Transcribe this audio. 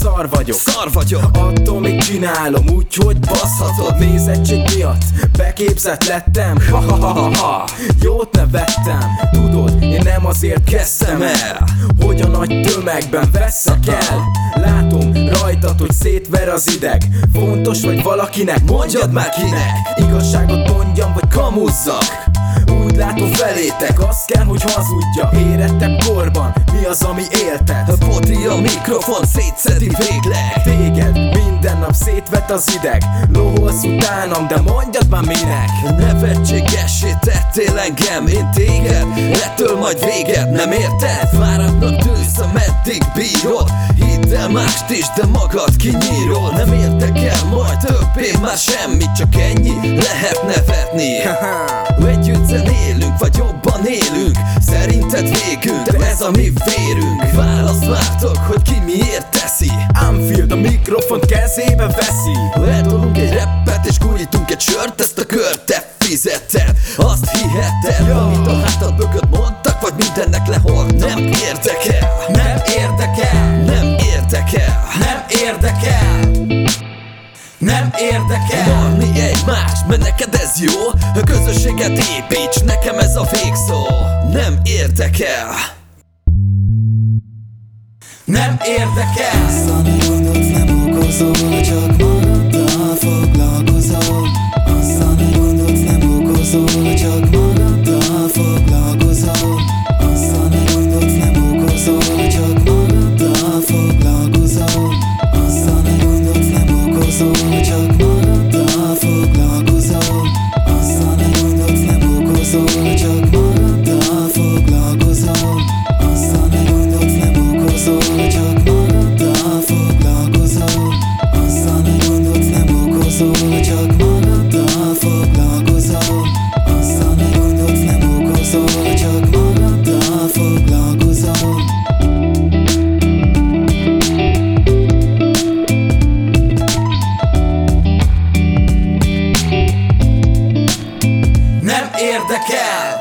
szar vagyok. Szar vagyok. Attól még csinálom úgy, hogy baszhatod Nézettség miatt. Beképzett lettem. Ha ha ha ha ha. Jót nevettem. Tudod, én nem azért kezdtem el. Hogy a nagy tömegben veszek el. Látom rajtad, hogy szétver az ideg. Fontos vagy valakinek, mondjad már kinek. Igazságot mondjam, vagy kamuzzak úgy látom felétek, azt kell, hogy hazudja. Érettebb korban, mi az, ami élted? A poti a mikrofon szétszedi végleg. Téged minden nap szétvet az ideg. Lóholsz utánam, de mondjad már minek. Nevetségessé tettél engem, én téged. Ettől majd véged, nem érted? Fáradtnak tűz, ameddig bírod. Hidd el mást is, de magad kinyírod. Nem érdekel majd többé már semmit Csak ennyi lehet nevetni vagy jobban élünk? Szerinted végünk, de ez a mi vérünk. Választ vártok, hogy ki miért teszi. Anfield a mikrofont kezébe veszi. Ledolunk egy reppet és gurítunk egy sört Ezt a kört te fizetted Azt hiheted, Ja. amit a hátad mögött mondtak Vagy mindennek lehort Nem érdekel, Nem érdekel Valami egymás, mert neked ez jó. A közösséget építs, nekem ez a végszó. Nem érdekel. Nem érdekel. A gondot nem okozol, érdekel.